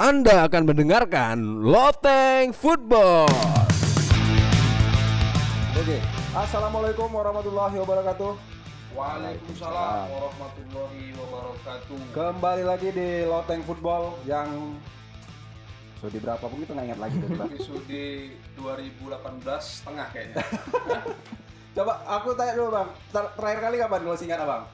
Anda akan mendengarkan Loteng Football. Oke, assalamualaikum warahmatullahi wabarakatuh. Waalaikumsalam warahmatullahi wabarakatuh. Kembali lagi di Loteng Football yang episode berapa pun kita nggak ingat lagi. tuh. Episode 2018 setengah kayaknya. Coba aku tanya dulu bang, Ter- terakhir kali kapan kalau singkat abang?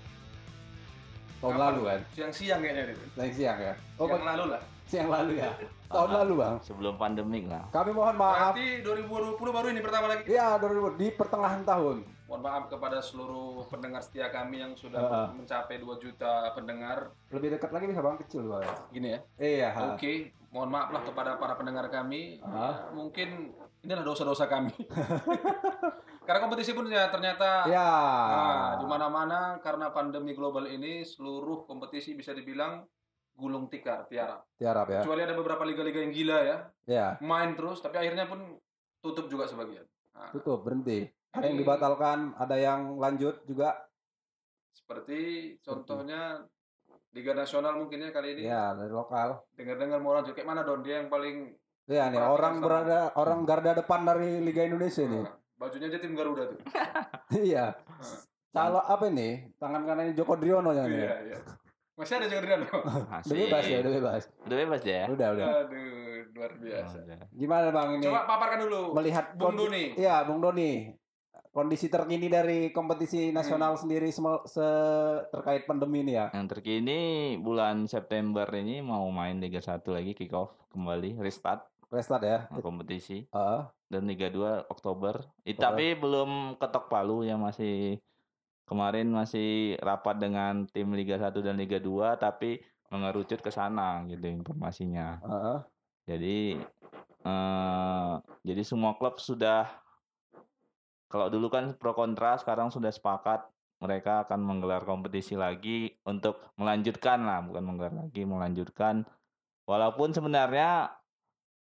Tahun lalu kan? Siang-siang kayaknya itu. Siang siang ya? Oh, Siang lalu lah. siang lalu ya? Tahun lalu bang. sebelum pandemik lah. Kami mohon maaf. Berarti 2020 baru ini pertama lagi. Iya, 2000 di pertengahan tahun. Mohon maaf kepada seluruh pendengar setia kami yang sudah Ah. mencapai 2 juta pendengar. Lebih dekat lagi bisa bang, kecil bang. Gini ya. Iya. Oke, mohon maaf lah kepada para pendengar kami. Ya, mungkin inilah dosa-dosa kami. Karena kompetisi pun ya ternyata Ya. Nah, di mana-mana karena pandemi global ini seluruh kompetisi bisa dibilang gulung tikar, tiara. Tiarap ya. Kecuali ada beberapa liga-liga yang gila ya, Ya. main terus tapi akhirnya pun tutup juga sebagian. Nah, Tutup berhenti. Ada yang dibatalkan, ada yang lanjut juga. seperti contohnya Liga Nasional mungkin ya kali ini. Ya, dari lokal. Dengar-dengar mau lanjut kayak mana Don? Dia yang paling Iya nih orang sama. berada orang garda depan dari Liga Indonesia nih. Nah, bajunya aja tim Garuda tuh. iya. Kalau apa nih? Tangan kanan Joko Driono yang ini. Iya, iya. Masih ada juga Adriano. Udah bebas ya, udah bebas. Udah bebas ya? Udah, udah. Aduh, luar biasa. Udah. Gimana Bang ini? Coba paparkan dulu. melihat Bung kondi- Doni. Iya, Bung Doni. Kondisi terkini dari kompetisi nasional sendiri semel- se- terkait pandemi ini ya. Yang terkini bulan September ini mau main Liga 1 lagi kick off kembali restart Restart ya. uh, kompetisi Heeh. dan Liga 2 Oktober. Eh, Oktober. tapi belum ketok palu ya masih kemarin masih rapat dengan tim Liga 1 dan Liga 2 tapi mengerucut ke sana gitu informasinya. Heeh. Jadi eh jadi semua klub sudah kalau dulu kan pro kontra sekarang sudah sepakat mereka akan menggelar kompetisi lagi untuk melanjutkan lah bukan menggelar lagi melanjutkan walaupun sebenarnya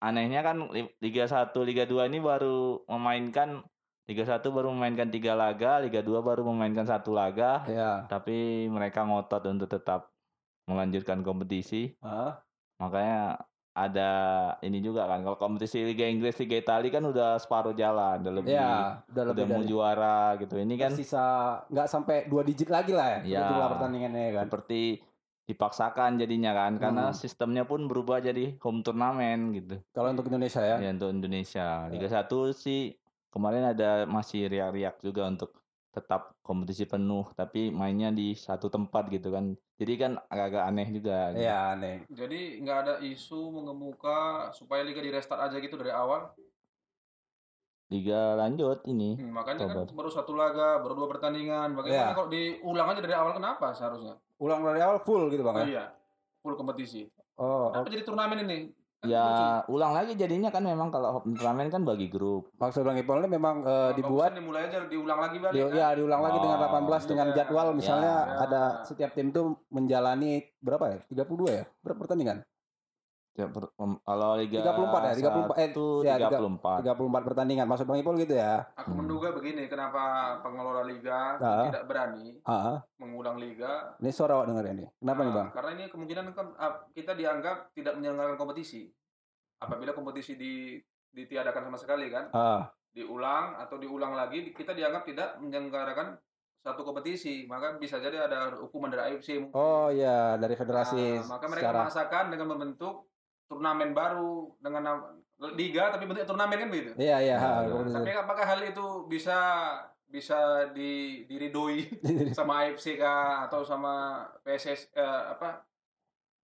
anehnya kan Li- Liga 1 Liga 2 ini baru memainkan Liga 1 baru memainkan tiga laga Liga 2 baru memainkan satu laga Iya. tapi mereka ngotot untuk tetap melanjutkan kompetisi Heeh. makanya ada ini juga kan kalau kompetisi Liga Inggris Liga Italia kan udah separuh jalan udah lebih Iya, udah udah lebih mau dari juara gitu ini kan sisa nggak sampai dua digit lagi lah ya. Iya. Jumlah pertandingannya kan. seperti dipaksakan jadinya kan karena Hmm. sistemnya pun berubah jadi home turnamen gitu Kalau untuk Indonesia ya. ya untuk Indonesia Liga 1 sih kemarin ada masih riak-riak juga untuk tetap kompetisi penuh tapi mainnya di satu tempat gitu kan jadi kan agak-agak aneh juga gitu. Iya, aneh. Jadi nggak ada isu mengemuka supaya liga di restart aja gitu dari awal. Liga lanjut ini Hmm, makanya kan baru satu laga, baru dua pertandingan. Bagaimana Iya. kalau diulang aja dari awal kenapa seharusnya? Ulang dari awal full gitu Bang ya. Iya, full kompetisi. Oh, Kenapa jadi turnamen ini? Kan. Ya ulang lagi jadinya kan memang kalau home turnamen kan bagi grup. maksud Bang Ipol ini memang eh, Nah, dibuat dimulai aja diulang lagi balik. di, kan? ya diulang lagi dengan Oh, 18 dengan iya. jadwal misalnya Ya. ada setiap tim tuh menjalani berapa ya? 32 ya? Berapa pertandingan? Ya, per- kalau Liga 34 ya? 34 eh, satu, ya, tiga- 34. 34 pertandingan. Maksud Bang Ipol gitu ya? Aku Hmm. menduga begini, kenapa pengelola liga Ah. tidak berani Ah, mengulang liga? ini suara awak dengar ini. Kenapa nih Nah, Bang? Karena ini kemungkinan kan ah, kita dianggap tidak menyelenggarakan kompetisi. Apabila kompetisi di, ditiadakan sama sekali kan, Ah, diulang atau diulang lagi, kita dianggap tidak menyelenggarakan satu kompetisi, maka bisa jadi ada hukuman dari AFC. mungkin. oh iya dari federasi Nah, maka mereka secara memaksakan dengan membentuk turnamen baru dengan nama- liga tapi bentuknya turnamen kan begitu. Iya iya, Iya. kompetisi. Tapi apakah hal itu bisa bisa di diridoi sama AFC kah atau sama PSS eh, apa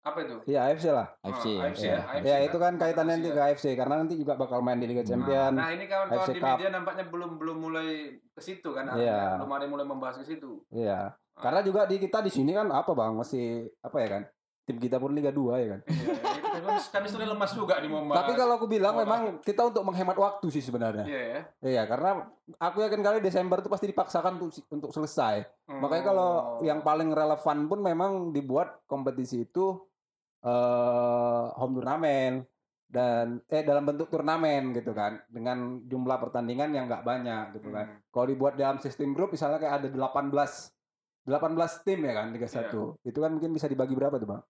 apa itu? Iya AFC lah. AFC. Ah, AFC Ya, ya, AFC ya kan? itu kan kaitannya nanti ke AFC karena nanti juga bakal main di Liga Nah, Champion. Nah ini kawan-kawan AFC di Cup. media nampaknya belum belum mulai ke situ kan, Iya. belum ada mulai membahas ke situ. Iya. Karena juga di kita di sini kan apa Bang masih apa ya kan? Tim kita pun Liga 2 ya kan. Iya, itu kami, kami sudah lemas juga di membahas. Tapi kalau aku bilang memang kita untuk menghemat waktu sih sebenarnya. Iya ya. Iya, karena aku yakin kali Desember itu pasti dipaksakan untuk untuk selesai. Makanya kalau yang paling relevan pun memang dibuat kompetisi itu eh home turnamen dan eh dalam bentuk turnamen gitu kan dengan jumlah pertandingan yang nggak banyak gitu kan. Hmm. Kalau dibuat dalam sistem grup misalnya kayak ada 18 18 tim ya kan Liga 1. Iya. Itu kan mungkin bisa dibagi berapa tuh, Bang?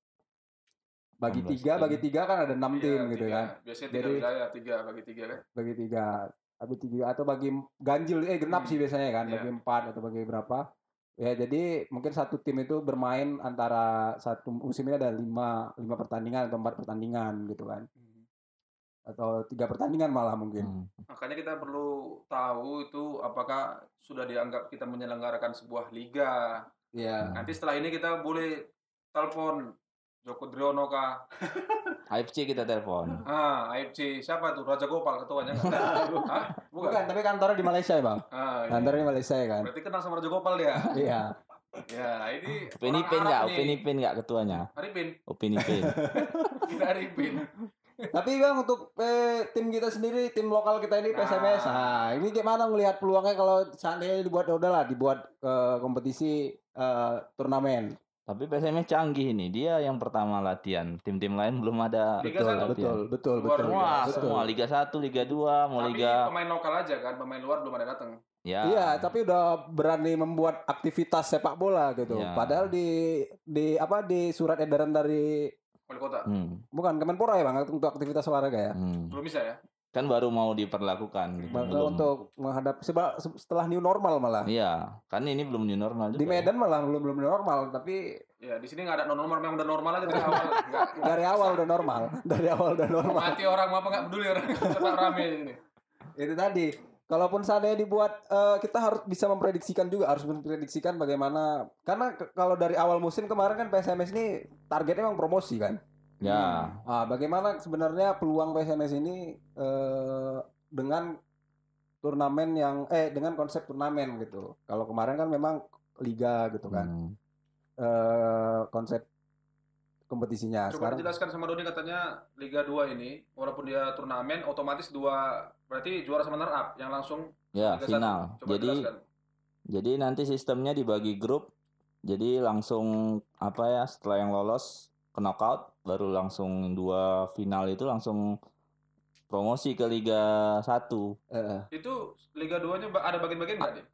Bagi 16 tiga tim. bagi tiga kan ada enam Iya, tim gitu tiga. kan Biasanya tiga Jadi- wilayah, tiga bagi tiga kan. bagi tiga bagi tiga atau bagi ganjil eh genap Hmm. sih biasanya kan Iya. bagi empat atau bagi berapa ya jadi mungkin satu tim itu bermain antara satu musim ini ada lima lima pertandingan atau empat pertandingan gitu kan atau tiga pertandingan malah mungkin Hmm. Makanya kita perlu tahu itu apakah sudah dianggap kita menyelenggarakan sebuah liga. Iya Nanti setelah ini kita boleh telepon Joko Driono kah? AFC kita telepon. Ah, AFC siapa tuh? Raja Gopal ketuanya? Hah? Bukan. bukan tapi kantornya di Malaysia ya bang Ah, iya. kantornya di Malaysia ya kan Berarti kenal sama Raja Gopal dia. iya Ya, ini Upin Ipin Arab nggak? nih. Upin Ipin nggak ketuanya? Arifin, Upin Ipin. kita Arifin. Tapi bang untuk eh, tim kita sendiri, tim lokal kita ini Nah. PSMS. Nah, ini gimana melihat peluangnya kalau seandainya dibuat ya udahlah dibuat eh, kompetisi eh, turnamen. Tapi PSMS canggih ini. Dia yang pertama latihan. Tim-tim lain belum ada Liga Betul, satu. betul, betul, Luar betul. Semua, betul. semua Liga 1, Liga 2, mau Tapi Liga pemain lokal aja kan, pemain luar belum ada datang. ya. Iya, tapi udah berani membuat aktivitas sepak bola gitu. Iya. Padahal di di apa di surat edaran dari Wali kota. Hmm, bukan Kemenpora ya bang untuk aktivitas olahraga ya. hmm. Belum bisa ya? Kan baru mau diperlakukan gitu. Belum. untuk menghadap setelah new normal malah. Iya, kan ini belum new normal juga. Di ya. Medan malah belum belum new normal, tapi Ya, di sini nggak ada non normal, memang udah normal aja dari awal. Nggak, dari awal udah normal. Dari awal udah normal. mati orang mau apa nggak peduli orang. Tetap rame di sini. itu tadi kalaupun seandainya dibuat eh, kita harus bisa memprediksikan juga harus memprediksikan bagaimana karena kalau dari awal musim kemarin kan PSMS ini targetnya memang promosi kan Ya, ah bagaimana sebenarnya peluang PSMS ini eh, dengan turnamen yang eh dengan konsep turnamen gitu kalau kemarin kan memang liga gitu kan hmm. eh, konsep kompetisinya Coba sekarang dijelaskan sama Doni katanya Liga 2 ini walaupun dia turnamen otomatis dua berarti juara sama runner up yang langsung ya Liga final. 1. Coba Jadi jelaskan. Jadi nanti sistemnya dibagi grup. Jadi langsung apa ya setelah yang lolos ke knockout baru langsung dua final itu langsung promosi ke Liga 1. eh, Itu Liga 2-nya ba- ada bagian-bagian nggak nih?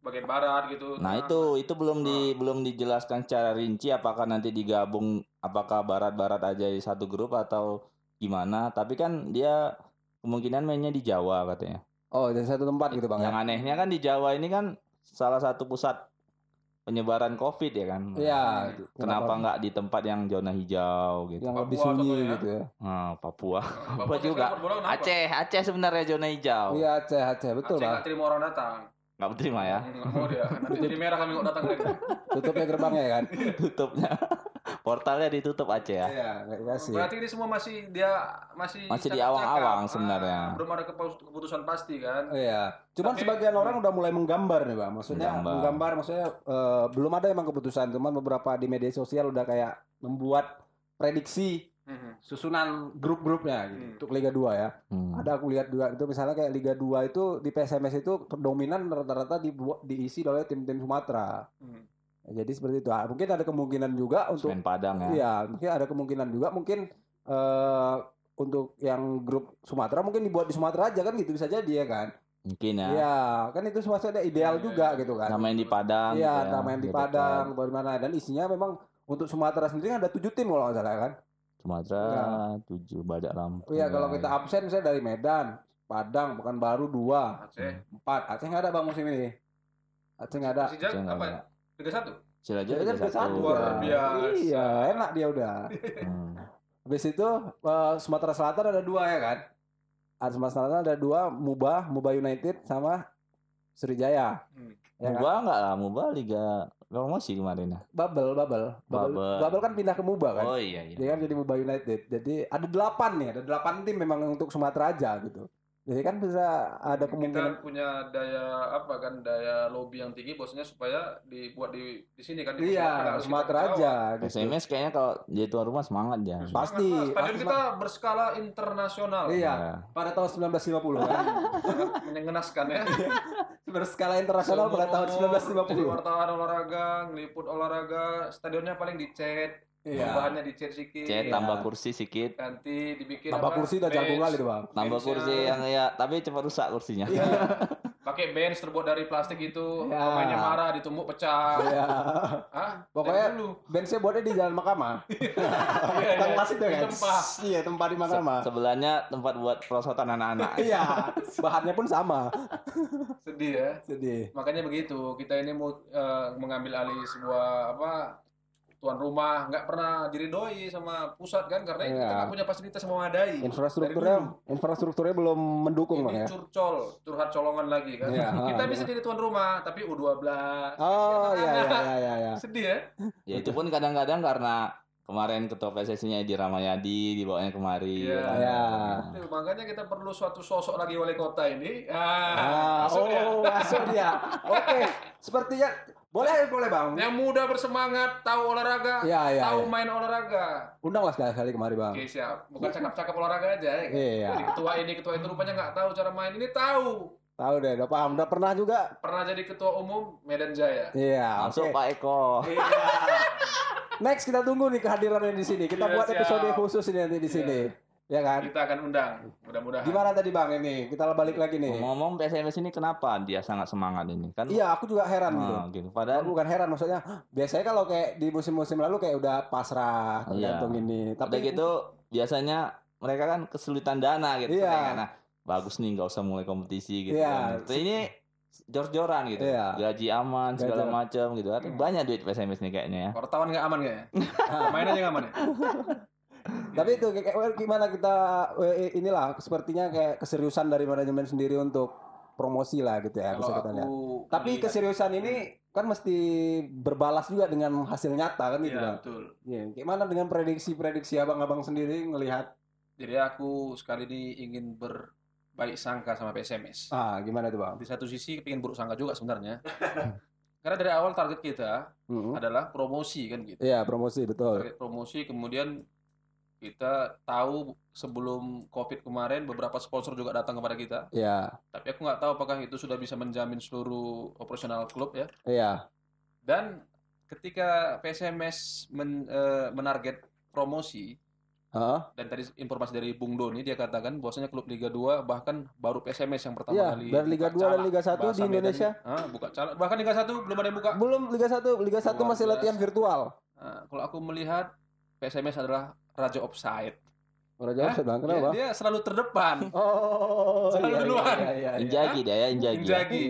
Bagian barat gitu. Nah tengah. itu itu belum di belum dijelaskan secara rinci apakah nanti digabung apakah barat-barat aja di satu grup atau gimana. Tapi kan dia kemungkinan mainnya di Jawa katanya. oh dari satu tempat gitu bang Yang ya? anehnya kan di Jawa ini kan salah satu pusat penyebaran COVID ya kan. Iya. Kenapa nggak di tempat yang zona hijau gitu? yang lebih sunyi contohnya. gitu ya Ah, Papua. Papua juga. Aceh, Aceh sebenarnya zona hijau. Iya Aceh Aceh betul Aceh nggak terima orang datang. Nggak terima ya Nggak mau dia. Nanti jadi merah kami nggak datang lagi. Tutupnya gerbangnya kan. tutupnya. Portalnya ditutup Aceh ya. Iya dikasih. Berarti ini semua masih dia masih Masih di awang-awang Ah, sebenarnya. belum ada kepu- keputusan pasti kan. Iya. Cuman Tapi- sebagian orang udah mulai menggambar nih bang. Maksudnya Menggambar. menggambar, maksudnya eh, belum ada emang keputusan. Cuman beberapa di media sosial udah kayak membuat prediksi Mhm. susunan grup-grupnya gitu, Hmm. untuk Liga 2 ya. Hmm. Ada aku lihat juga itu misalnya kayak Liga 2 itu di PSMS itu dominan rata-rata dibuat diisi oleh tim-tim Sumatera. Hmm. Ya, jadi seperti itu. Ah, mungkin ada kemungkinan juga untuk Semen Padang ya. Iya, mungkin ada kemungkinan juga mungkin eh untuk yang grup Sumatera mungkin dibuat di Sumatera aja kan gitu bisa jadi ya kan. Mungkin ya. Iya, kan itu maksudnya ideal Iya, juga iya, gitu kan. Sama yang di Padang. Iya, gitu ya, nama yang di gitu Padang, kan. bagaimana dan isinya memang untuk Sumatera sendiri ada tujuh tim kalau nggak salah kan. Sumatera Iya. tujuh Badak Lampung. Iya, kalau ya. kita absen misalnya dari Medan, Padang, Pekanbaru dua, Aceh. empat. Aceh nggak ada bang musim ini. Aceh nggak ada. Aceh nggak ada. Liga 1? Cilacap Jadi Liga kan Liga satu. satu, Luar ya. biasa. Iya, enak dia udah. Hmm. Habis itu eh, Sumatera Selatan ada dua ya kan? Ada Sumatera Selatan ada dua, Mubah, Mubah United sama Sriwijaya. Hmm. Ya kan? Muba enggak lah, Muba Liga promosi kemarin ya. Bubble, Bubble, Bubble, Bubble. Bubble kan pindah ke Mubah kan? Oh iya iya. Dia kan jadi Mubah United. Jadi ada delapan nih, ada delapan tim memang untuk Sumatera aja gitu. Jadi kan bisa ada kemungkinan Kita punya daya apa kan daya lobby yang tinggi bosnya supaya dibuat di di sini kan di iya Sumatera bawa. aja gitu. SMS kayaknya kalau jadi tuan rumah semangat ya. Semangat, Pasti, Mas. Stadion pasti, kita berskala internasional. Iya, Ya. pada tahun 1950 kan. Menyengenaskan ya. Berskala internasional pada tahun Seumur-umur Jadi 1950. wartawan olahraga, ngeliput olahraga, stadionnya paling dicat, Iya. bahannya dicat sedikit. Cet Iya. tambah kursi sedikit, Ganti dibikin Tambah apa, kursi udah jago bench. kali tuh bang. tambah Bench-nya. kursi yang ya tapi cepat rusak kursinya. Iya. pakai bench terbuat dari plastik itu, Ya. pemainnya marah, ditumbuk pecah. Iya. Hah? Pokoknya benchnya buatnya di jalan Mahkamah. Iya, Kan iya. itu Di kan. tempat. Iya, tempat di Mahkamah. Sebelahnya tempat buat perosotan anak-anak. Iya, bahannya pun sama. Sedih ya. Sedih. Makanya begitu, kita ini mau eh, mengambil alih sebuah apa tuan rumah nggak pernah diridoi sama pusat kan karena kita Iya. nggak punya fasilitas yang memadai. Infrastrukturnya infrastrukturnya belum mendukung bang ini ya. curcol, curhat colongan lagi kan. Iya, kita ah, bisa jadi tuan rumah tapi U12. Oh iya iya iya iya. iya. Sedih ya? Ya itu pun kadang-kadang karena kemarin ketua PSSI-nya Edi Ramayadi dibawanya kemari. Iya. ya. Iya. Itu, makanya kita perlu suatu sosok lagi wali kota ini. Ah, Ah, masuk ya. oh masuk dia. Oke, sepertinya boleh boleh bang. Yang muda bersemangat, tahu olahraga, Iya iya. tahu iya. main olahraga. Undanglah sekali kali kemari bang. Oke siap. Bukan cakap-cakap olahraga aja ya. Iya. Jadi ketua ini, ketua itu rupanya nggak tahu cara main. Ini tahu. Tahu deh, udah paham, udah pernah juga. Pernah jadi ketua umum Medan Jaya. Iya. Masuk oke. Pak Eko. Iya. Next kita tunggu nih kehadirannya di sini. Kita Iya, buat siap. episode khusus ini nanti di Iya. sini. Ya kan? Kita akan undang. Mudah-mudahan. Gimana tadi bang ini? Kita balik lagi nih. Ngomong PSMS ini kenapa dia sangat semangat ini? Kan Iya, aku juga heran gitu. Nah, gitu. Padahal Aku bukan heran maksudnya biasanya kalau kayak di musim-musim lalu kayak udah pasrah Iya. tergantung ini. Tapi Tapi gitu biasanya mereka kan kesulitan dana gitu. Iya. Kan. Nah, bagus nih nggak usah mulai kompetisi gitu. Iya. Kan. Terus ini jor-joran gitu. Iya. Gaji aman segala macam gitu. Hmm. Banyak duit PSMS nih kayaknya ya. Wartawan nggak aman kayaknya. Main aja nggak aman ya. tapi itu kayak, gimana kita eh, inilah sepertinya kayak keseriusan dari manajemen sendiri untuk promosi lah gitu ya bisa kita lihat. Tapi melihat- keseriusan ini kan mesti berbalas juga dengan hasil nyata kan gitu Iya Bang. betul. Iya, gimana dengan prediksi-prediksi abang-abang sendiri ngelihat Jadi aku sekali ini ingin berbaik sangka sama PSMS. ah gimana tuh Bang? Di satu sisi pengen buruk sangka juga sebenarnya. Karena dari awal target kita Mm-mm. adalah promosi kan gitu. Iya, promosi betul. Target promosi kemudian kita tahu sebelum COVID kemarin beberapa sponsor juga datang kepada kita. Iya, Tapi aku nggak tahu apakah itu sudah bisa menjamin seluruh operasional klub ya. iya. Dan ketika PSMS men- eh, menarget promosi Heeh. dan tadi informasi dari Bung Doni dia katakan bahwasanya klub Liga 2 bahkan baru PSMS yang pertama Iya, kali dari Liga buka 2 dan. Liga 1 di Medan- Indonesia. Ah, buka calak. Bahkan Liga 1 belum ada yang buka. Belum Liga 1, Liga 1 Luar masih latihan virtual. Ah, kalau aku melihat PSMS adalah raja offside. Orang jawab Hah? sedang Dia, kenapa? dia selalu terdepan. Oh, Selalu iya, duluan. iya, iya, iya. Injagi dia ya, Injagi. ya. Inzaghi.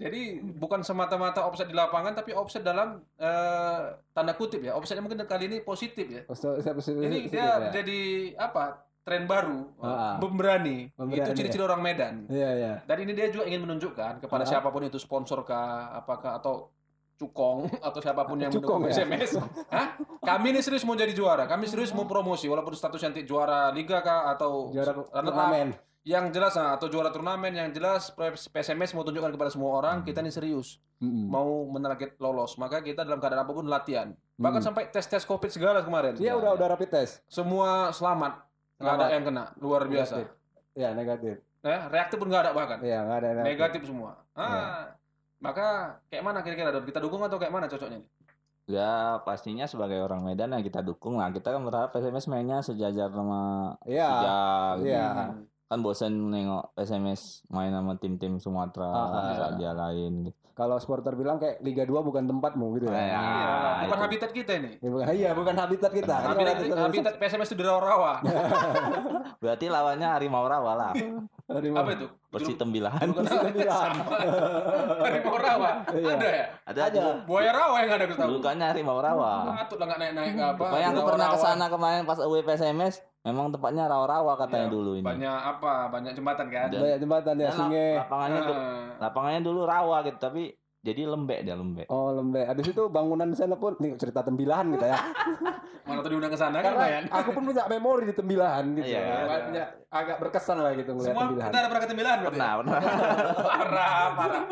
Jadi bukan semata-mata offside di lapangan tapi offside dalam eh, tanda kutip ya. Offside mungkin kali ini positif ya. Oh, Ini dia ya? menjadi apa? Tren baru, Ah. pemberani. Pemberani, Itu ciri-ciri orang Medan. Iya, iya. Dan ini dia juga ingin menunjukkan kepada Ah. siapa pun itu sponsor kah, apakah atau cukong atau siapa pun yang Cukong mendukung ya? SMS. Hah? Kami ini serius mau jadi juara. Kami serius mau promosi walaupun status nanti juara liga kah atau Juara turnamen. Yang jelas nah, atau juara turnamen yang jelas PSMS mau tunjukkan kepada semua orang kita ini serius Mm-mm. mau menarget lolos. Maka kita dalam keadaan apa pun latihan. Bahkan Mm. sampai tes-tes Covid segala kemarin. Iya, udah udah rapid test. Semua selamat. Nggak ada yang kena. Luar biasa. Negatif. Iya, negatif. Ya, reaktif pun nggak ada bahkan. Iya, enggak ada negatif. Negatif semua. Ah, Iya. Maka kayak mana kira-kira Don? Kita dukung atau kayak mana cocoknya? nih? Ya pastinya sebagai orang Medan ya kita dukung lah. Kita kan berharap PSMS mainnya sejajar sama Iya. Sijak gitu. Iya. Kan bosen nengok PSMS main sama tim-tim Sumatera, Ah, ah, saja lain gitu. Kalau supporter bilang kayak Liga 2 bukan tempatmu gitu ya. Iya. Iya, bukan itu. habitat kita ini. Ya, bukan, iya, bukan habitat kita. Habitat, habitat- habitat PSMS itu di rawa-rawa. Berarti lawannya Harimau Rawa lah. Harimau. Apa itu? Persi Tembilahan. Bukan Persi Tembilahan. Sama. Harimau rawa. Iya. Ada ya? Ada Ada. Buaya rawa yang ada aku tahu. Dulukannya Harimau Rawa. Patut lah nggak naik-naik apa. Pokoknya aku pernah ke Rawa-rawa. sana kemarin pas away PSMS, memang tempatnya rawa-rawa katanya Iya, dulu ini. Banyak apa? Banyak jembatan kan? Dan- Banyak jembatan ya, sungai. lapangannya du- Ah. lapangannya dulu rawa gitu, tapi jadi lembek dia lembek. Oh, lembek. Habis itu bangunan di sana pun nih cerita tembilahan gitu ya. Mana tuh diundang ke sana kan aku pun punya memori di tembilahan gitu. Iya, punya agak berkesan lah gitu ngeliat Semua tembilahan. kita ada pernah ke Tembilahan berarti? Pernah, pernah. parah, parah.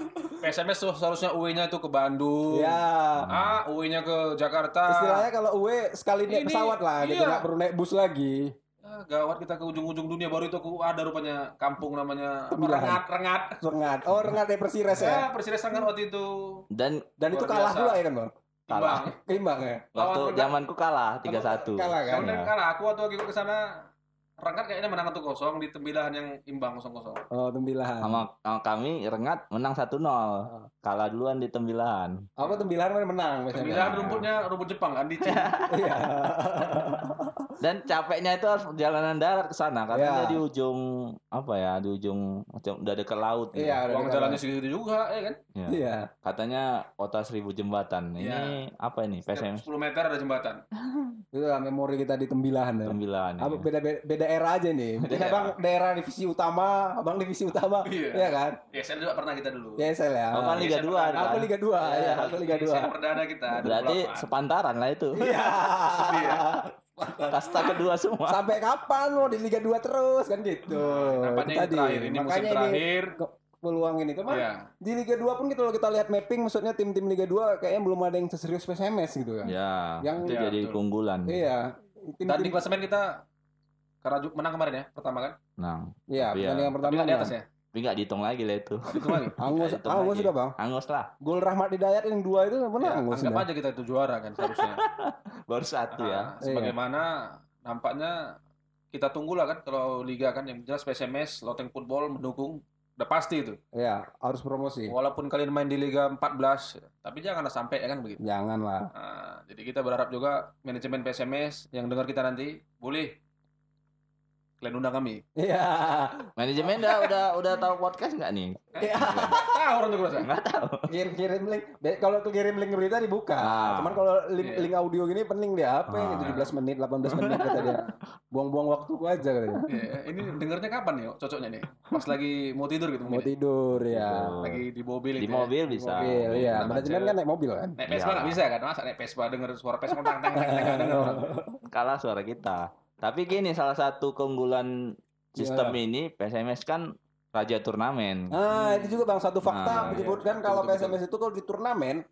PSMS tuh seharusnya UE-nya itu ke Bandung. Iya. Ah, UE-nya ke Jakarta. Istilahnya kalau UE sekali naik pesawat lah gitu, iya. nggak perlu naik bus lagi. Ah, gawat kita ke ujung-ujung dunia baru itu aku ada rupanya kampung namanya apa. Rengat, Rengat. Rengat. Oh, rengat dari Persires ya. Ya, Persires Rengat waktu itu Dan Dan itu kalah biasa. pula ya kan, Bang? timbang. Keimbang ya. Waktu Rengat. zamanku kalah 3-1. Kalah kan. Kamu Iya. kalah, aku waktu aku ke sana Rengat kayaknya menang 1-0 di tembilahan yang imbang 0-0. Oh, tembilahan. Sama, sama kami Rengat menang 1-0. Kalah duluan di tembilahan. Apa tembilahan mana menang? Tembilahan rumputnya rumput Jepang kan dicin. Iya. Dan capeknya itu harus perjalanan darat ke sana karena Iya. dia di ujung apa ya, di ujung macam udah dekat laut gitu. Iya, udah Uang jalannya segitu juga ya kan. Iya. Iya. Katanya kota seribu jembatan. Ini Iya. apa ini? PSM 10 meter ada jembatan. Itu lah memori kita di tembilahan ya. tembilahan. Apa ini. beda beda, beda era aja nih. Beda abang daerah divisi utama, abang divisi utama, Iya. Iya kan? Ya, saya juga pernah kita dulu. JSL ya. Kan Liga Iya, 2 saya Aku kan? Liga 2, Iya, ya, aku Liga 2. Saya perdana kita. Berarti 28. sepantaran lah itu. Iya. Kasta kedua semua. Sampai kapan mau di Liga 2 terus kan gitu. Nampaknya Itu ini terakhir, ini musim Makanya terakhir. ke- peluang ini ke mana? Iya. Di Liga 2 pun kalau kita lihat mapping maksudnya tim-tim Liga 2 kayaknya belum ada yang seserius PSMS gitu kan. Ya, Yang- itu Iya, jadi betul. keunggulan. Iya. Dan di klasemen kita karena menang kemarin ya, pertama kan? Nah, Iya, Iya. pertandingan Tapi pertama di kan. atas ya? Tapi nggak dihitung lagi lah itu. Lagi. Angus, lagi. sudah bang. Angus lah, Gol Rahmat Hidayat yang dua itu benar Ya, Angus. anggap sudah. aja kita itu juara kan seharusnya. baru satu ya. Ah, sebagaimana nampaknya kita tunggulah kan kalau liga kan yang jelas PSMS, Loteng Football mendukung udah pasti itu. Iya, harus promosi. Walaupun kalian main di Liga 14, tapi janganlah sampai ya kan begitu. Janganlah. Nah, jadi kita berharap juga manajemen PSMS yang dengar kita nanti boleh kalian undang kami. Iya. Manajemen udah udah udah tahu podcast nggak nih? Iya. Tahu orang tuh. Nggak tahu. Kirim kirim link. Kalau tuh kirim link berita dibuka. Ah. Cuman kalau link, Iya. link audio gini pening dia apa Ah. ya 17 menit, 18 menit kata dia. Buang-buang waktuku aja katanya. Iya, ini dengernya kapan nih cocoknya nih? Pas lagi mau tidur gitu Mau mungkin. ya? tidur ya. Lagi di mobil Di ya. mobil bisa. Mobil, iya. Enak Manajemen kan naik mobil kan. Naik Vespa Iya. nggak bisa kan? Masa naik Vespa denger suara Vespa tang tang tang tang. Kalah suara kita. Tapi gini salah satu keunggulan sistem Iya. ini PSMS kan raja turnamen. Nah, itu juga Bang satu fakta Nah, menyebutkan iya. kalau PSMS itu kalau di turnamen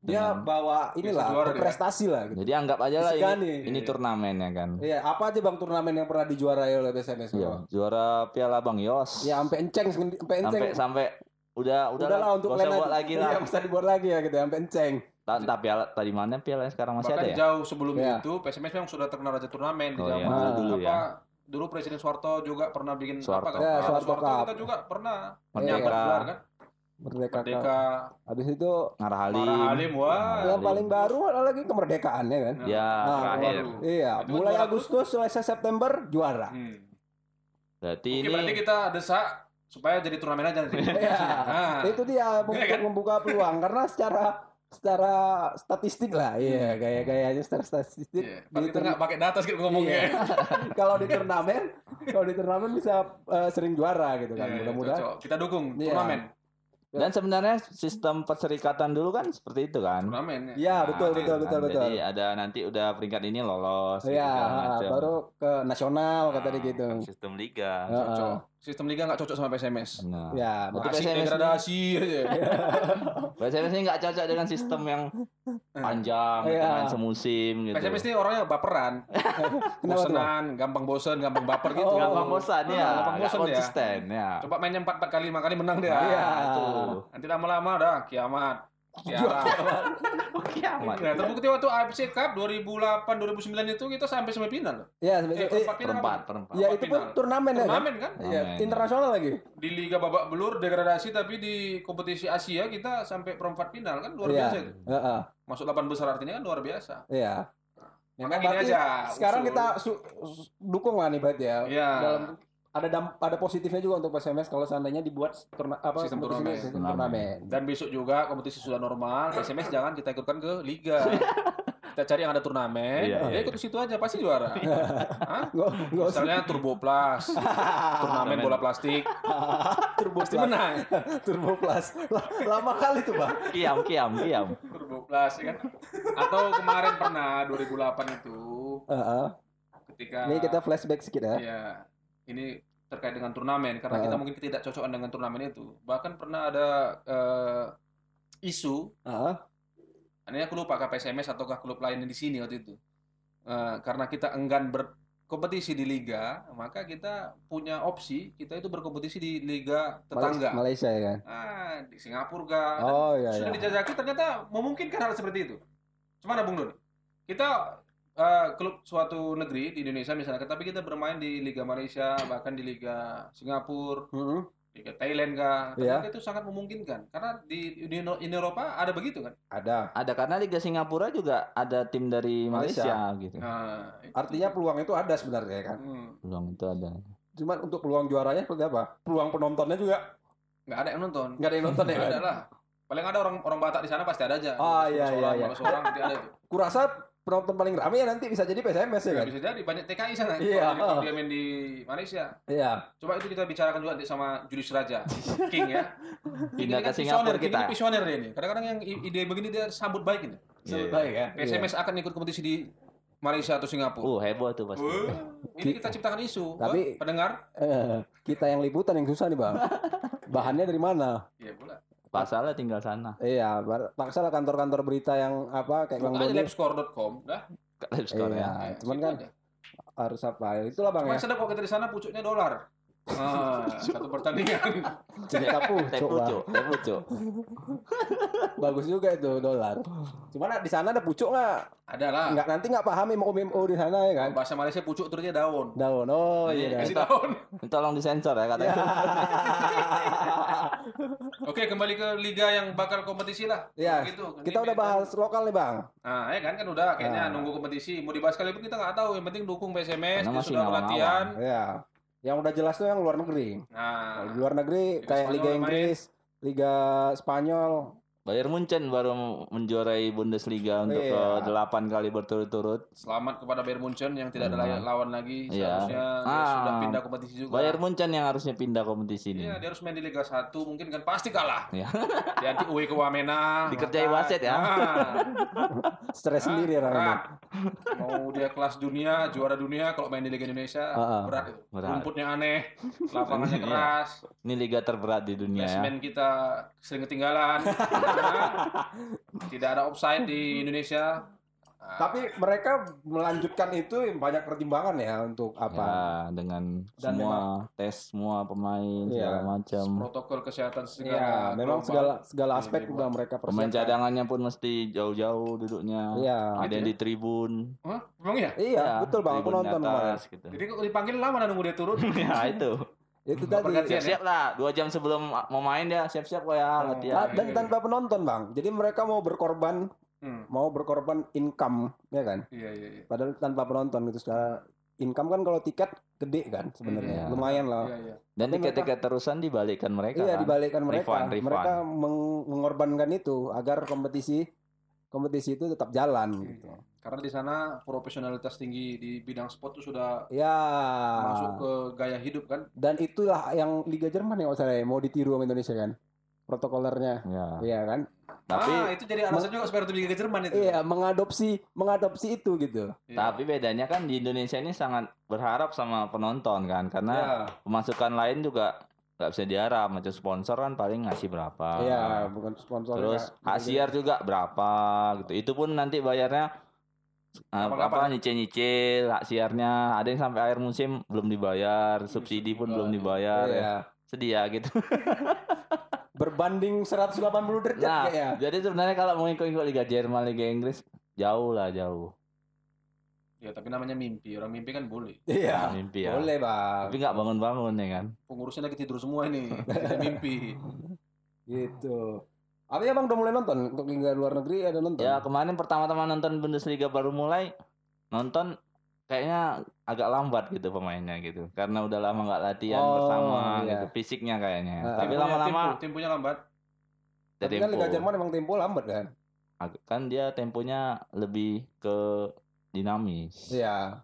dia Dengan- bawa inilah prestasi lah gitu. Jadi anggap aja lah ini, ini Iya. turnamen ya kan. Iya, apa aja Bang turnamen yang pernah dijuarai oleh PSMS? Iya, juara Piala Bang Yos. Ya sampai enceng sampai enceng. sampai sampai udah udah Udahlah lah, untuk lain buat lagi Iya, lah. bisa dibuat lagi ya gitu, sampai enceng. Tak tak piala tadi mana piala yang sekarang masih Bahkan ada ya? jauh sebelum Iya. itu PSMS memang sudah terkenal raja turnamen di Oh, iya. zaman Ah, dulu apa, ya. Dulu Presiden Soeharto juga pernah bikin Soeharto. apa kan? Ya, Soeharto Cup. kita juga pernah Merdeka. menyambut gelar kan? Merdeka. Merdeka, Habis itu Ngarah Halim. Marah Halim, wah. Yang Halim. paling baru lagi kemerdekaannya kan. Nah, Ya, Ah, terakhir. baru. Iya, Itu mulai Agustus selesai September juara. Hmm. Berarti Oke, ini berarti kita desak supaya jadi turnamen aja nanti. Iya. Nah, Itu dia untuk Iya membuka peluang karena secara secara statistik lah, iya gaya-gayanya secara statistik. iya. di Padahal kita turn- nggak pakai data gitu ngomongnya. Iya. kalau di turnamen, kalau di turnamen bisa eh, sering juara gitu kan. Iya, Mudah-mudahan. Kita dukung Iya. turnamen. dan sebenarnya sistem perserikatan dulu kan seperti itu kan. Turnamen. Iya, betul Nah, betul betul Kan, betul. Jadi ada nanti udah peringkat ini lolos. gitu Iya, macam. baru ke nasional kata dia Nah, gitu. kan sistem liga. Heeh. Cocok. Sistem liga nggak cocok sama PSMS. Nah, Ya, Asik PSMS degradasi aja. PSMS ini nggak cocok dengan sistem yang panjang, gitu Iya. kan, semusim gitu. PSMS ini orangnya baperan, bosenan, gampang bosen, gampang baper gitu. Oh. Gampang bosan ya, Gampang bosan dia. konsisten ya. Coba mainnya empat empat kali, lima kali menang dia. Iya. Ah, itu. Nanti lama-lama dah kiamat. Kiamat. Kiamat. Nah, terbukti waktu AFC Cup 2008 2009 itu kita sampai semifinal loh. Ya, Eh, sebenarnya- perempat final Perempat, perempat. ya itu pun final. turnamen ya. kan? Turnamen kan? Iya, Turnamen. internasional lagi. Di liga babak belur degradasi tapi di kompetisi Asia kita sampai perempat final kan luar Iya. biasa itu. Heeh. Masuk 8 besar artinya kan luar biasa. Iya. Maka Nah, gini aja. Sekarang usul. kita su- su- dukung lah nih berarti ya. Iya. Dalam ada dam- ada positifnya juga untuk PSMS kalau seandainya dibuat turna, apa Sistem kompetisi turnamen. sistem Turnamen. turnamen. Dan besok juga kompetisi sudah normal, SMS jangan kita ikutkan ke liga. kita cari yang ada turnamen, Iya, ya iya, ikut ke situ aja pasti juara. Hah? Nggak nggak usah Misalnya Turbo Plus, turnamen bola plastik, turbo pasti plus. menang. turbo plus. Lama kali tuh, Bang. Kiam, kiam, kiam. Turbo Plus ya kan. Atau kemarin pernah 2008 itu Heeh. ketika Ini kita flashback sedikit ya. Iya. Ini terkait dengan turnamen karena kita Ah. mungkin tidak cocokan dengan turnamen itu. Bahkan pernah ada eh, isu Heeh. ini aku lupa apakah PSMS ataukah klub lain di sini waktu itu. Eh, karena kita enggan berkompetisi di liga, maka kita punya opsi kita itu berkompetisi di liga tetangga. Malaysia ya kan. Ah, di Singapura kah? Dan Oh iya sudah iya. dijajaki ternyata memungkinkan hal seperti itu. Cuman Bung Nun, kita eh, klub suatu negeri di Indonesia misalnya, tapi kita bermain di Liga Malaysia, bahkan di Liga Singapura, Mm-mm. Liga Thailand kah, Iya. ternyata itu sangat memungkinkan. Karena di Uni Uni Eropa ada begitu kan. Ada. Ada karena Liga Singapura juga ada tim dari Malaysia. Malaysia, gitu. Nah, itu. Artinya peluang itu ada sebenarnya kan. Hmm, Peluang itu ada. Cuman untuk peluang juaranya seperti apa? Peluang penontonnya juga nggak ada yang nonton. nggak ada yang nonton ya Nggak kan? ada lah. Paling ada orang orang Batak di sana pasti ada aja. Ah, iya, iya, orang, iya. orang nanti ada. Kurasa penonton paling ramai ya nanti bisa jadi PSMS ya Ya, kan? bisa jadi banyak TKI sana. Iya, Kalau dia- main di Malaysia. Iya. Coba itu kita bicarakan juga nanti sama Julius Raja, King ya. Pindah Ini ke kan Singapura kita. Ini visioner dia ini. Kadang-kadang yang ide begini dia sambut baik ini. Iya. Baik ya. PSMS akan ikut kompetisi di Malaysia atau Singapura. Uh, heboh tuh pasti. Wah, ini kita ciptakan isu. Tapi- Wah, pendengar? Eh, kita yang liputan yang susah nih bang. Bahannya dari mana? Iya pula. Pasalnya tinggal sana. Iya, paksalah kantor-kantor berita yang apa kayak Bang Doni labscore.com, dah. Live score Iya. ya. Ya, cuman kan aja. harus apa? Itulah bang Cuman ya. sedap kalau kita di sana pucuknya dolar. Ah, satu pertandingan. Cerita Teh pucuk teh pucuk. Bagus juga itu dolar. Cuman di sana ada pucuk nggak? Ada lah. Nggak nanti nggak paham MO di sana ya kan? Bahasa Malaysia pucuk terusnya daun. Daun. Oh Iya, iya. Kasih kan? daun. Tolong disensor ya katanya. Oke, kembali ke liga yang bakal kompetisi lah. Iya, Gitu. Kita Ini udah bahas lokal nih bang. Nah, ya kan kan udah kayaknya Nah. nunggu kompetisi. Mau dibahas kali pun kita nggak tahu. Yang penting dukung PSMS, dia sudah ngawang-ngawang. latihan. Yang udah jelas tuh yang luar negeri. Nah, di luar negeri Liga kayak Spanyol Liga main. Inggris, Liga Spanyol. Bayern Munchen baru menjuarai Bundesliga untuk Iya. ke delapan kali berturut-turut. selamat kepada Bayern Munchen yang tidak ada Hmm. lawan lagi. Iya. Seharusnya dia Ah. sudah pindah kompetisi juga. Bayern Munchen yang harusnya pindah kompetisi ini. Iya, dia harus main di Liga 1, mungkin kan pasti kalah. Iya. Dia nanti away ke Wamena. Dikerjai maka- wasit ya. Nah, Stres sendiri orang ini. berat. Mau dia kelas dunia, juara dunia, kalau main di Liga Indonesia, Ah, ah. berat itu. Berat. Rumputnya aneh, lapangannya Iya. keras, Ini liga terberat di dunia ya. basement kita sering ketinggalan. Nah, tidak ada offside di Indonesia. Ah, Tapi mereka melanjutkan itu banyak pertimbangan ya untuk apa? Ya, dengan Dan semua tes semua pemain Iya. segala macam. protokol kesehatan segala Iya, memang segala segala Ini aspek dibuat. udah mereka Pemain persiapkan. cadangannya pun mesti jauh-jauh duduknya. Iya. Ada yang di tribun. Hah? Emang iya? Iya, Ya, betul Bang, aku nonton kemarin. atas, gitu. Jadi kok dipanggil lama nunggu dia turun? ya itu. Itu Nggak tadi. Siap-siap lah. Dua jam sebelum mau main dia siap-siap kok ya latihan. dan tanpa penonton, Bang. Jadi mereka mau berkorban, Hmm. mau berkorban income, ya kan? Iya, iya, iya. Padahal tanpa penonton gitu secara income kan kalau tiket gede kan sebenarnya. Iya. Lumayan lah. Iya, iya. Dan tiket-tiket terusan dibalikkan mereka. Iya kan? dibalikkan mereka. Refund, refund. Mereka meng- mengorbankan itu agar kompetisi kompetisi itu tetap jalan gitu. Karena di sana profesionalitas tinggi di bidang sport itu sudah Ya. masuk ke gaya hidup kan. Dan itulah yang Liga Jerman yang saya mau ditiru sama Indonesia kan. Protokolernya. Ya. Iya kan? Tapi ah, itu jadi alasan juga supaya untuk Liga Jerman itu. Iya, mengadopsi mengadopsi itu gitu. Iya. tapi bedanya kan di Indonesia ini sangat berharap sama penonton kan karena Ya. pemasukan lain juga nggak bisa diharap macam sponsor kan paling ngasih berapa. Iya, bukan sponsor. Terus hak siar juga berapa gitu. Itu pun nanti bayarnya uh, Kapan-kapan. apa nyicil-nyicil hak siarnya ada yang sampai akhir musim belum dibayar, subsidi pun belum dibayar ya. Iya. Sedih ya gitu. Berbanding 180 derajat Nah, kayaknya. jadi sebenarnya kalau mau ikut-ikut Liga Jerman, Liga Inggris jauh lah jauh. Ya, tapi namanya mimpi. Orang mimpi kan boleh. Iya. Mimpi ya. Boleh, Bang. Tapi nggak bangun-bangun ya kan. Pengurusnya lagi tidur semua ini. Mimpi. Gitu. Apa ya Bang udah mulai nonton untuk Liga luar negeri ada nonton? Ya kemarin pertama-tama nonton Bundesliga baru mulai nonton kayaknya agak lambat gitu pemainnya gitu karena udah lama nggak latihan Oh, bersama iya. gitu fisiknya kayaknya Ah. tapi lama-lama tempo- temponya lambat. Tapi kan Liga Jerman emang tempo lambat kan? kan dia temponya lebih ke dinamis Iya.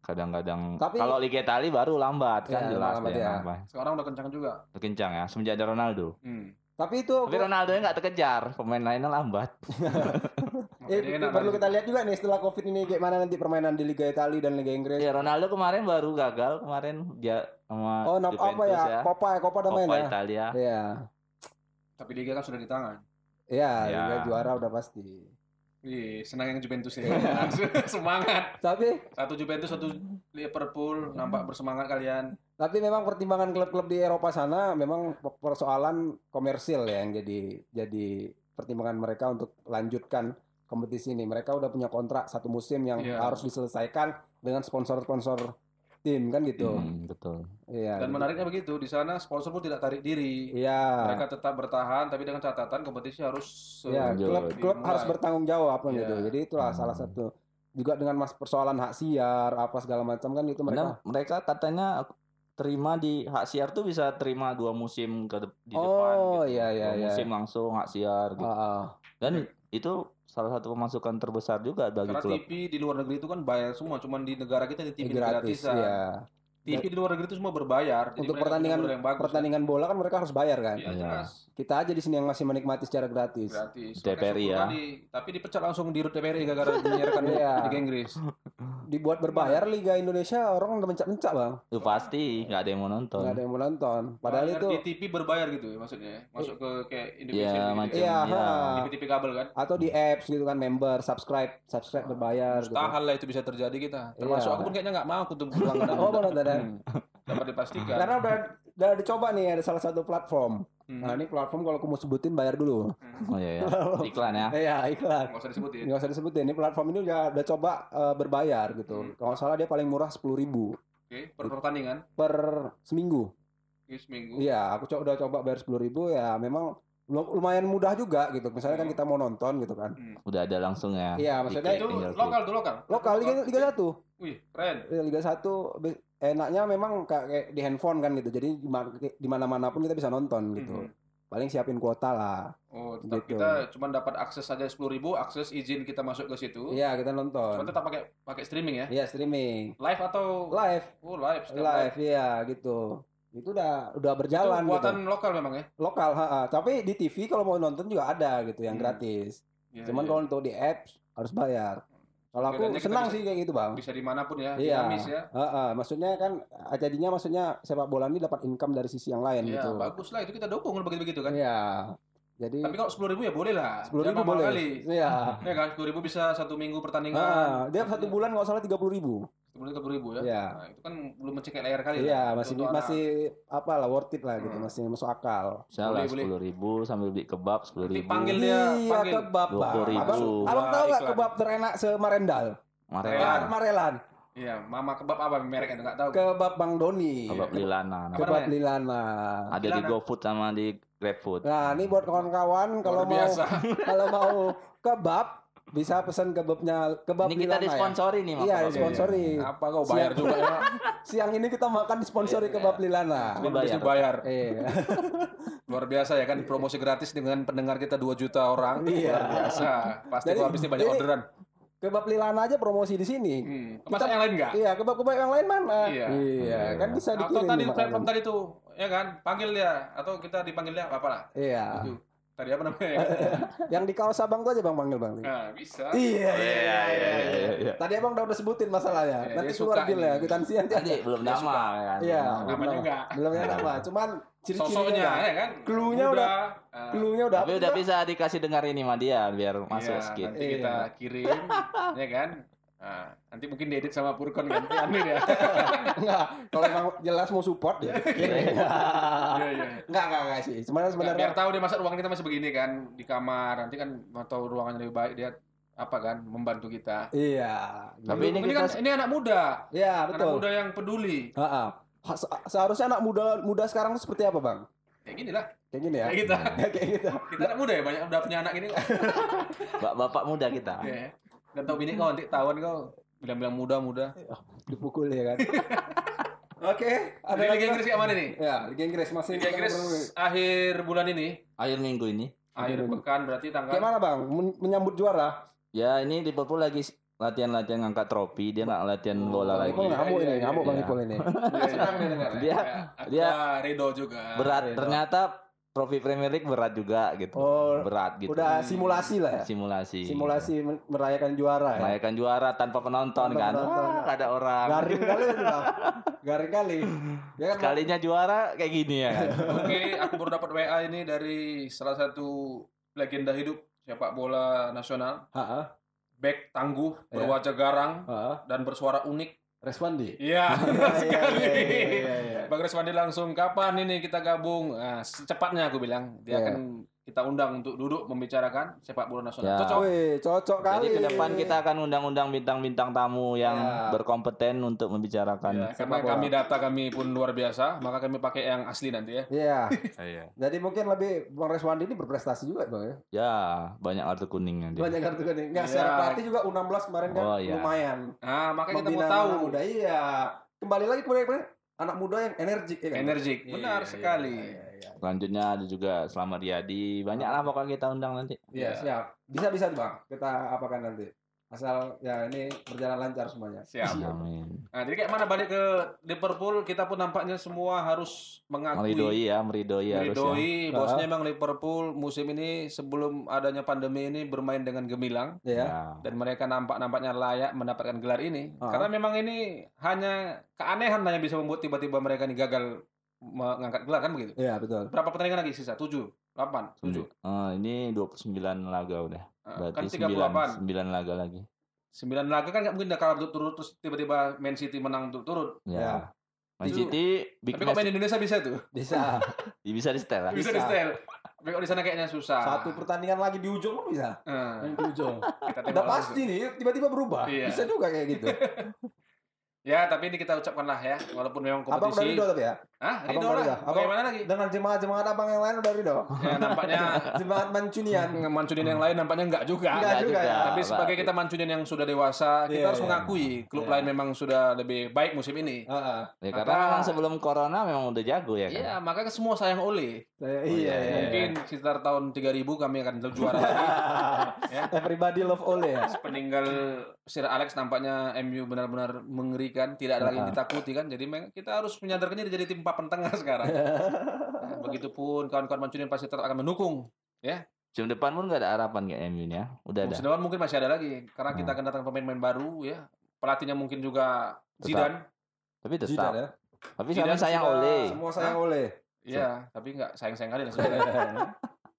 kadang-kadang Tapi- kalau Liga Italia baru lambat kan Iya, jelas lambat dia ya. lambat. Sekarang udah kencang juga. kencang ya semenjak ada Ronaldo Hmm. Tapi itu tapi Ronaldo nya nggak terkejar pemain lainnya lambat eh, perlu lagi. kita lihat juga nih setelah Covid ini kayak mana nanti permainan di Liga Italia dan Liga Inggris. ya Ronaldo kemarin baru gagal kemarin dia sama Oh, nap apa Juventus ya? Copa ya, Copa udah main Coppa ya. Italia Iya. Tapi Liga kan sudah di tangan. Iya, Ya. Liga juara udah pasti. Ih, senang yang Juventus Iya. ya. Semangat. Tapi Satu Juventus, satu Liverpool. Nampak bersemangat kalian. tapi memang pertimbangan klub-klub di Eropa sana memang persoalan komersil ya yang jadi jadi pertimbangan mereka untuk lanjutkan kompetisi ini. Mereka udah punya kontrak satu musim yang Iya. harus diselesaikan dengan sponsor-sponsor tim kan gitu. Hmm, betul. Iya. Dan gitu. menariknya begitu, di sana sponsor pun tidak tarik diri. Iya. Mereka tetap bertahan, tapi dengan catatan kompetisi harus eh, Ya, Lanjut. klub klub harus bertanggung jawab kan Iya. gitu. Jadi itulah Hmm. salah satu juga dengan mas persoalan hak siar apa segala macam kan itu mereka. Karena mereka katanya terima di hak siar tuh bisa terima dua musim ke de- di Oh, depan gitu. iya, iya, Dua iya. musim langsung hak siar gitu. Ah, ah. Dan itu salah satu pemasukan terbesar juga bagi Karena klub. TV di luar negeri itu kan bayar semua, cuman di negara kita di TV gratis gratisan. ya. TV di luar negeri itu semua berbayar. Jadi Untuk pertandingan yang bagus, pertandingan bola kan mereka harus bayar kan. Iya, Iya. jelas. Kita aja di sini yang masih menikmati secara gratis. Gratis. Makanya ya. kali. Tapi dipecat langsung di TVRI gara-gara menyiarkan Iya. Liga Inggris. Dibuat berbayar Liga Indonesia orang udah mencak-mencak bang. Itu pasti nggak ada yang mau nonton. Nggak ada yang mau nonton. Padahal Bayar itu di TV berbayar gitu ya maksudnya. Masuk ke kayak Indonesia Iya, gitu. macam Iya, ya. ha. TV-TV kabel kan. atau di apps gitu kan member subscribe subscribe berbayar gitu. Mustahil lah itu bisa terjadi kita. Termasuk Iya. aku pun kayaknya nggak mau aku tuh berlangganan. Oh, mau nonton, Dan? Hmm. Dapat dipastikan. Karena udah udah dicoba nih ada salah satu platform. Hmm. Nah ini platform kalau aku mau sebutin bayar dulu. Hmm. Oh iya, iya. iklan ya. Iya iklan. Nggak usah disebutin. Nggak usah disebutin. Ini platform ini udah, udah coba eh, berbayar gitu. Hmm. Kalau salah dia paling murah sepuluh ribu Oke, per pertandingan. per seminggu. Oke, seminggu. Iya, aku coba udah coba bayar sepuluh ribu ya memang lumayan mudah juga gitu. Misalnya kan Hmm. kita mau nonton gitu kan. Hmm. Udah ada langsung ya. Iya, maksudnya Itu lokal tuh lokal. Lokal Liga Liga satu. Wih, keren. Ya, Liga 1 be- enaknya memang kayak di handphone kan gitu. Jadi di ma- di mana-mana pun kita bisa nonton gitu. Mhm. Paling siapin kuota lah. Oh, tetap Gitu. kita cuma dapat akses saja 10.000, akses izin kita masuk ke situ. Iya, kita Cuma nonton. tetap pakai pakai streaming ya. Iya, streaming. Live atau Live, Oh, live. setiap live iya gitu. Itu udah udah berjalan Itu buatan gitu. lokal memang ya. Lokal, ha, ha. Tapi di TV kalau mau nonton juga ada gitu yang Hmm. gratis. Iya, Cuman iya. kalau untuk di apps harus bayar. Kalau aku senang bisa- sih kayak gitu, Bang. bisa di mana pun ya, Iya. dinamis ya. Ha, ha. Maksudnya kan ah, jadinya maksudnya sepak bola ini dapat income dari sisi yang lain Iya, gitu. bagus lah itu kita dukung kalau begitu-begitu kan. Iya. Jadi Tapi kalau 10.000 ya boleh lah. sepuluh ribu boleh. Kali. Iya. Ya kan, 10.000 bisa satu minggu pertandingan. Ah, dia satu bulan nggak salah tiga puluh ribu. Sebelum 30.000 ya. Iya. Nah, itu kan belum mencekik layar kali Iya, lah. masih Untuk anak. masih apa lah worth it lah gitu, Hmm. masih masuk akal. Misalnya sepuluh ribu sambil beli kebab sepuluh ribu. panggil dia, iya, panggil. kebab, Bang. 20.000. Abang, Wah, abang tahu nggak kebab terenak semarendal? Marelan. Marelan. Iya, Mama kebab apa mereknya enggak tahu. Kebab Bang Doni. Kebab Lilana. Apa Kebab? Lilana. Ada di. GoFood sama di GrabFood. Nah, ini buat kawan-kawan kalau mau kalau mau kebab bisa pesan kebabnya kebab Ini kita Lilana ya. disponsori nih, Mas. Iya, Kebab. disponsori. Apa kau bayar Siap. juga ya? Siang ini kita makan disponsori kebab Lilana. Tapi Cuma bayar. bisa bayar. Iya. Luar biasa ya kan promosi gratis dengan pendengar kita 2 juta orang. Iya. Luar biasa. Pasti Jadi- kau habis ini banyak jadi- orderan. Kebab Lilana aja promosi di sini. Hmm. Masa yang lain enggak? Iya, kebab-kebab yang lain mana? Iya. Iya, kan bisa Atau dikirim. tadi makanan. platform tadi tuh, ya kan? Panggil dia atau kita dipanggil dia apa lah? Iya. Itu. Tadi apa namanya? Yang di kaos abang tuh aja bang panggil bang. nah, bisa. Iya, Iya, iya, iya, iya. Tadi abang udah udah sebutin masalahnya. Iya, Nanti dia keluar bill ya, kwitansi nanti. Tadi belum nama suka. kan. Iya, belum enggak. Belum nama. Cuman ciri-cirinya Sosoknya udah. ya kan? Cluenya udah- Ah, Cluenya udah. Tapi udah bisa dikasih dengar ini sama dia biar masuk iya, skit. Nanti kita Iya. kirim, ya kan? Nah, nanti mungkin diedit sama Purkon gantian nih dia. Enggak, kalau emang jelas mau support ya. kirim. Iya, iya. Enggak, enggak, enggak sih. Sebenarnya Nggak, sebenarnya biar tahu dia masa ruangan kita masih begini kan di kamar. Nanti kan atau ruangannya lebih baik dia apa kan membantu kita. Iya. Tapi ini ini kan kita- ini anak muda, Iya, anak betul. muda yang peduli. Heeh. Ha- se- Seharusnya anak muda muda sekarang tuh seperti apa, Bang? Kayak gini lah, Kayak gini ya. kayak kita. Kayak gitu. Kita anak muda ya, banyak udah punya anak. Bap- Bapak muda kita. Iya. Dan tau bini kau nanti tahuan kau bilang-bilang muda-muda. Dipukul ya kan. Oke, ada Jadi lagi? Inggris kayak mana nih? Ya, Liga Inggris masih Liga Inggris akhir bulan ini, Akhir minggu ini. akhir pekan berarti tanggal Kayak mana, Bang? Men- menyambut juara? Ya ini Liverpool lagi latihan-latihan ngangkat trofi. Dia nggak latihan bola Bang lagi. Ipul ngamuk Iya, ini, iya, ngamuk Bang iya. Ipul ini. Dia dengar. Dia- dia- Rido juga. Berat. Ternyata trofi Premier League berat juga gitu. Oh, berat gitu. Udah simulasi lah ya. simulasi. Simulasi men- merayakan juara ya. Merayakan juara tanpa penonton Tanpa kan. penonton. Wah, ada orang. Garing kali itu. Garing kali. Ya kan? Sekalinya juara kayak gini ya kan. Oke, aku baru dapat WA ini dari salah satu legenda hidup sepak bola nasional, Heeh. back tangguh, Ya. berwajah garang Heeh. dan bersuara unik. Respondi. Iya, Iya, sekali. iya, iya, iya. Bang Reswandi langsung kapan ini kita gabung? Nah, secepatnya aku bilang dia akan kita undang untuk duduk membicarakan sepak bola nasional. Ya. Cocok. Wih, cocok kali. Jadi ke depan kita akan undang-undang bintang-bintang tamu yang Ya. berkompeten untuk membicarakan. Ya, karena bola. kami data kami pun luar biasa, maka kami pakai yang asli nanti ya. Iya. Iya. Jadi mungkin lebih Bang Reswandi ini berprestasi juga Bang ya. Ya, banyak kartu kuningnya dia. Banyak kartu kuning. Enggak Iya. secara pelatih juga U16 kemarin kan Oh, iya. lumayan. Nah, makanya kita mau tahu muda. Iya. Kembali lagi kepada anak muda yang energik ya kan? energik. Iya, Benar iya, sekali. Iya, iya. Selanjutnya ada juga Selamat Riyadi. Banyak lah pokoknya kita undang nanti. Iya, Iya. siap. Bisa bisa Bang. Kita apakan nanti. Asal ya ini berjalan lancar semuanya. Siap. Amin. Nah, jadi kayak mana balik ke Liverpool, kita pun nampaknya semua harus mengakui Meridoi ya, meridoi harus ya. Meridoi, bosnya memang Liverpool musim ini sebelum adanya pandemi ini bermain dengan gemilang Ya. Ya. dan mereka nampak-nampaknya layak mendapatkan gelar ini. Ah. Karena memang ini hanya keanehan yang bisa membuat tiba-tiba mereka ini gagal mengangkat gelar kan begitu. Iya, betul. Berapa pertandingan lagi sisa? 7, 8, 7. Eh, ini 29 laga udah. kan Berarti 38. 9, 9 laga lagi. 9 laga kan nggak mungkin udah kalah berturut-turut terus tiba-tiba Man City menang berturut-turut. Ya. Ya. Man City big Tapi kok main Indonesia bisa tuh? Bisa. bisa di setel lah. Bisa, Bisa. di setel. Tapi kalau di sana kayaknya susah. Satu pertandingan lagi di ujung pun bisa. Yang di ujung. Udah pasti nih, tiba-tiba berubah. Iya. Bisa juga kayak gitu. Ya, tapi ini kita ucapkanlah ya, walaupun memang Abang udah kompetisi. ridho tapi ya? Hah? Ridho lah. Abang- Bagaimana lagi? Dengan jemaat-jemaat abang yang lain udah ridho? Ya, nampaknya Jemaat Mancunian. Mancunian yang lain nampaknya enggak juga. Enggak juga ya. Tapi sebagai kita Mancunian yang sudah dewasa, kita Iya, harus iya. mengakui klub Iya. lain memang sudah lebih baik musim ini. Heeh. Ya, Maka- karena memang sebelum corona memang udah jago ya kan. Iya, makanya semua sayang Ole. Saya- Oh, Iya, iya, iya. Mungkin sekitar tahun 3000 kami akan juara lagi. ya. Everybody love Ole ya. Peninggal Sir Alex nampaknya MU benar-benar mengerikan, tidak ada lagi yang ditakuti kan. Jadi kita harus menyadarkannya dia jadi tim papan tengah sekarang. Nah, begitupun kawan-kawan Mancunian pasti tetap akan mendukung. Musim depan pun nggak ada harapan kayak MU nya. Udah ada. Musim depan mungkin masih ada lagi karena kita akan datang pemain-pemain baru ya. Pelatihnya mungkin juga Tetap. Zidane. Tapi tetap. Zidane ya. Tapi Zidane sayang sudah- Ole. Semua sayang Ole. Iya, tapi nggak sayang-sayang kali lah sebenarnya.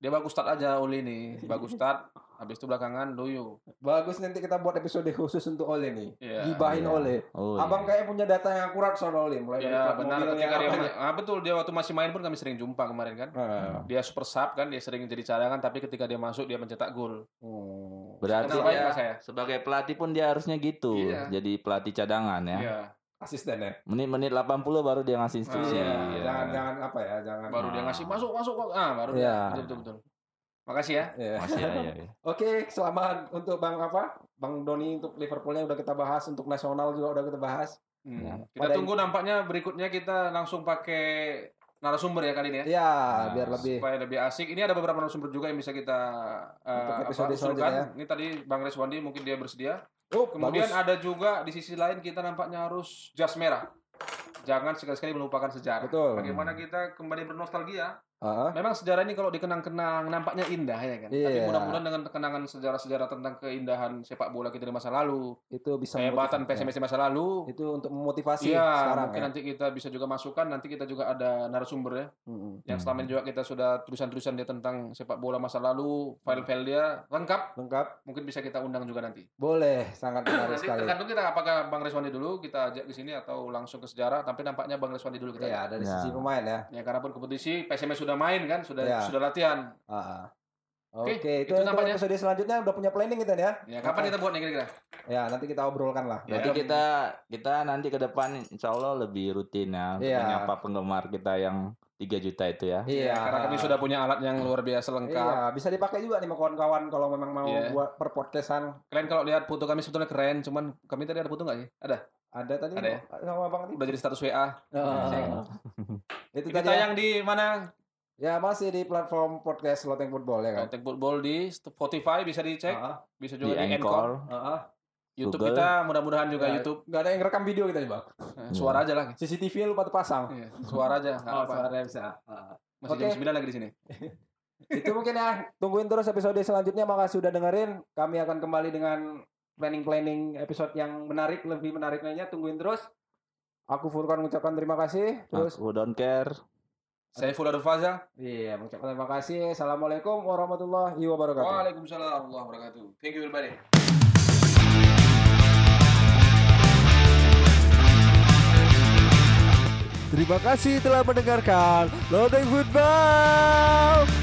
Dia bagus start aja Oli nih. Bagus start. Habis itu belakangan loyo. Bagus nanti kita buat episode khusus untuk Ole nih. Iya. Gibahin Iya. Ole. Oh, Abang iya. kayak punya data yang akurat soal Ole. Mulai dari Iya benar ketika dia apa. main- ah, betul dia waktu masih main pun kami sering jumpa kemarin kan. Ah. Dia super sub kan, dia sering jadi cadangan tapi ketika dia masuk dia mencetak gol. Hmm. Berarti Kenapa ya saya? sebagai pelatih pun dia harusnya gitu. Iya. Jadi pelatih cadangan ya. Iya. Asisten ya. Menit-menit 80 baru dia ngasih instruksi. Iya. Ya. Jangan jangan apa ya, jangan. Baru dia Ah. ngasih masuk masuk kok. Ah, baru Iya. dia. Betul betul betul. Makasih ya. Iya. Masih ya, ya, ya. Oke, selamat untuk Bang apa? Bang Doni untuk Liverpoolnya udah kita bahas, untuk nasional juga udah kita bahas. Hmm. Ya. Kita Pada- tunggu nampaknya berikutnya kita langsung pakai narasumber ya kali ini ya. Iya, Nah, biar lebih supaya lebih asik. Ini ada beberapa narasumber juga yang bisa kita uh, Untuk apa, episode usulkan. selanjutnya. Ini tadi Bang Reswandi mungkin dia bersedia. Oh, Kemudian bagus. ada juga di sisi lain kita nampaknya harus jas merah. Jangan sekali-sekali melupakan sejarah. Betul. Bagaimana kita kembali bernostalgia. Ah, Memang sejarah ini kalau dikenang-kenang nampaknya indah ya kan. Tapi Iya. mudah-mudahan dengan kenangan sejarah-sejarah tentang keindahan sepak bola kita di masa lalu, itu bisa kehebatan memotivasi. PSMS di masa lalu, Itu untuk memotivasi Iya, sekarang mungkin ya. nanti kita bisa juga masukkan. Nanti kita juga ada narasumber ya, Mm-mm. yang selama ini juga kita sudah tulisan-tulisan dia tentang sepak bola masa lalu, file-file dia lengkap. Lengkap. Mungkin bisa kita undang juga nanti. Boleh, sangat menarik Nanti sekali. tergantung kita apakah Bang Reswandi dulu kita ajak di sini atau langsung ke sejarah. Tapi nampaknya Bang Reswandi dulu kita. Iya, dari Ya. sisi pemain ya. Ya karena pun kompetisi PSMS sudah main kan, sudah Iya. sudah latihan. Ah, ah. Oke, Oke, itu, itu untuk nampaknya. episode selanjutnya udah punya planning kita nih ya. Ya kapan kita buat nih kira-kira? Ya, nanti kita obrolkan lah. Ya. Berarti kita kita nanti ke depan insya Allah lebih rutin ya Iya. menyapa penggemar kita yang 3 juta itu ya. Iya. Karena kami sudah punya alat yang luar biasa lengkap. Iya, bisa dipakai juga nih sama kawan-kawan kalau memang mau Iya. buat per podcastan. Kalian kalau lihat foto kami sebetulnya keren, cuman kami tadi ada foto nggak sih? Ada. Ada tadi Ada ya? sama Bang tadi. Udah jadi status WA. Oh. itu Kita ya. tayang di mana? Ya masih di platform podcast Loteng Football ya kan. Kontak Football di Spotify bisa dicek, Ah, bisa Di juga di, Anchor. Anchor. ah. YouTube Google. kita mudah-mudahan juga Ya, YouTube. Nggak ada yang rekam video kita nih bang. Eh, Suara aja lah. CCTV lupa terpasang. Iya, Suara aja, Oh, apa. suaranya bisa. Ah. Masih Oke. jam 9 lagi di sini. Itu mungkin ya. Tungguin terus episode selanjutnya. Makasih sudah dengerin. Kami akan kembali dengan planning-planning episode yang menarik, lebih menarik lainnya. Tungguin terus. Aku Furkan mengucapkan terima kasih. Terus Aku don't care. Saya Full Faza. Iya, mengucapkan terima kasih. Assalamualaikum warahmatullahi wabarakatuh. Waalaikumsalam warahmatullahi wabarakatuh. Thank you everybody. Terima kasih telah mendengarkan Loteng Football.